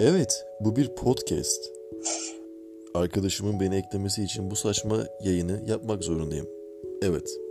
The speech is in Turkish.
Evet, bu bir podcast. Arkadaşımın beni eklemesi için bu saçma yayını yapmak zorundayım. Evet.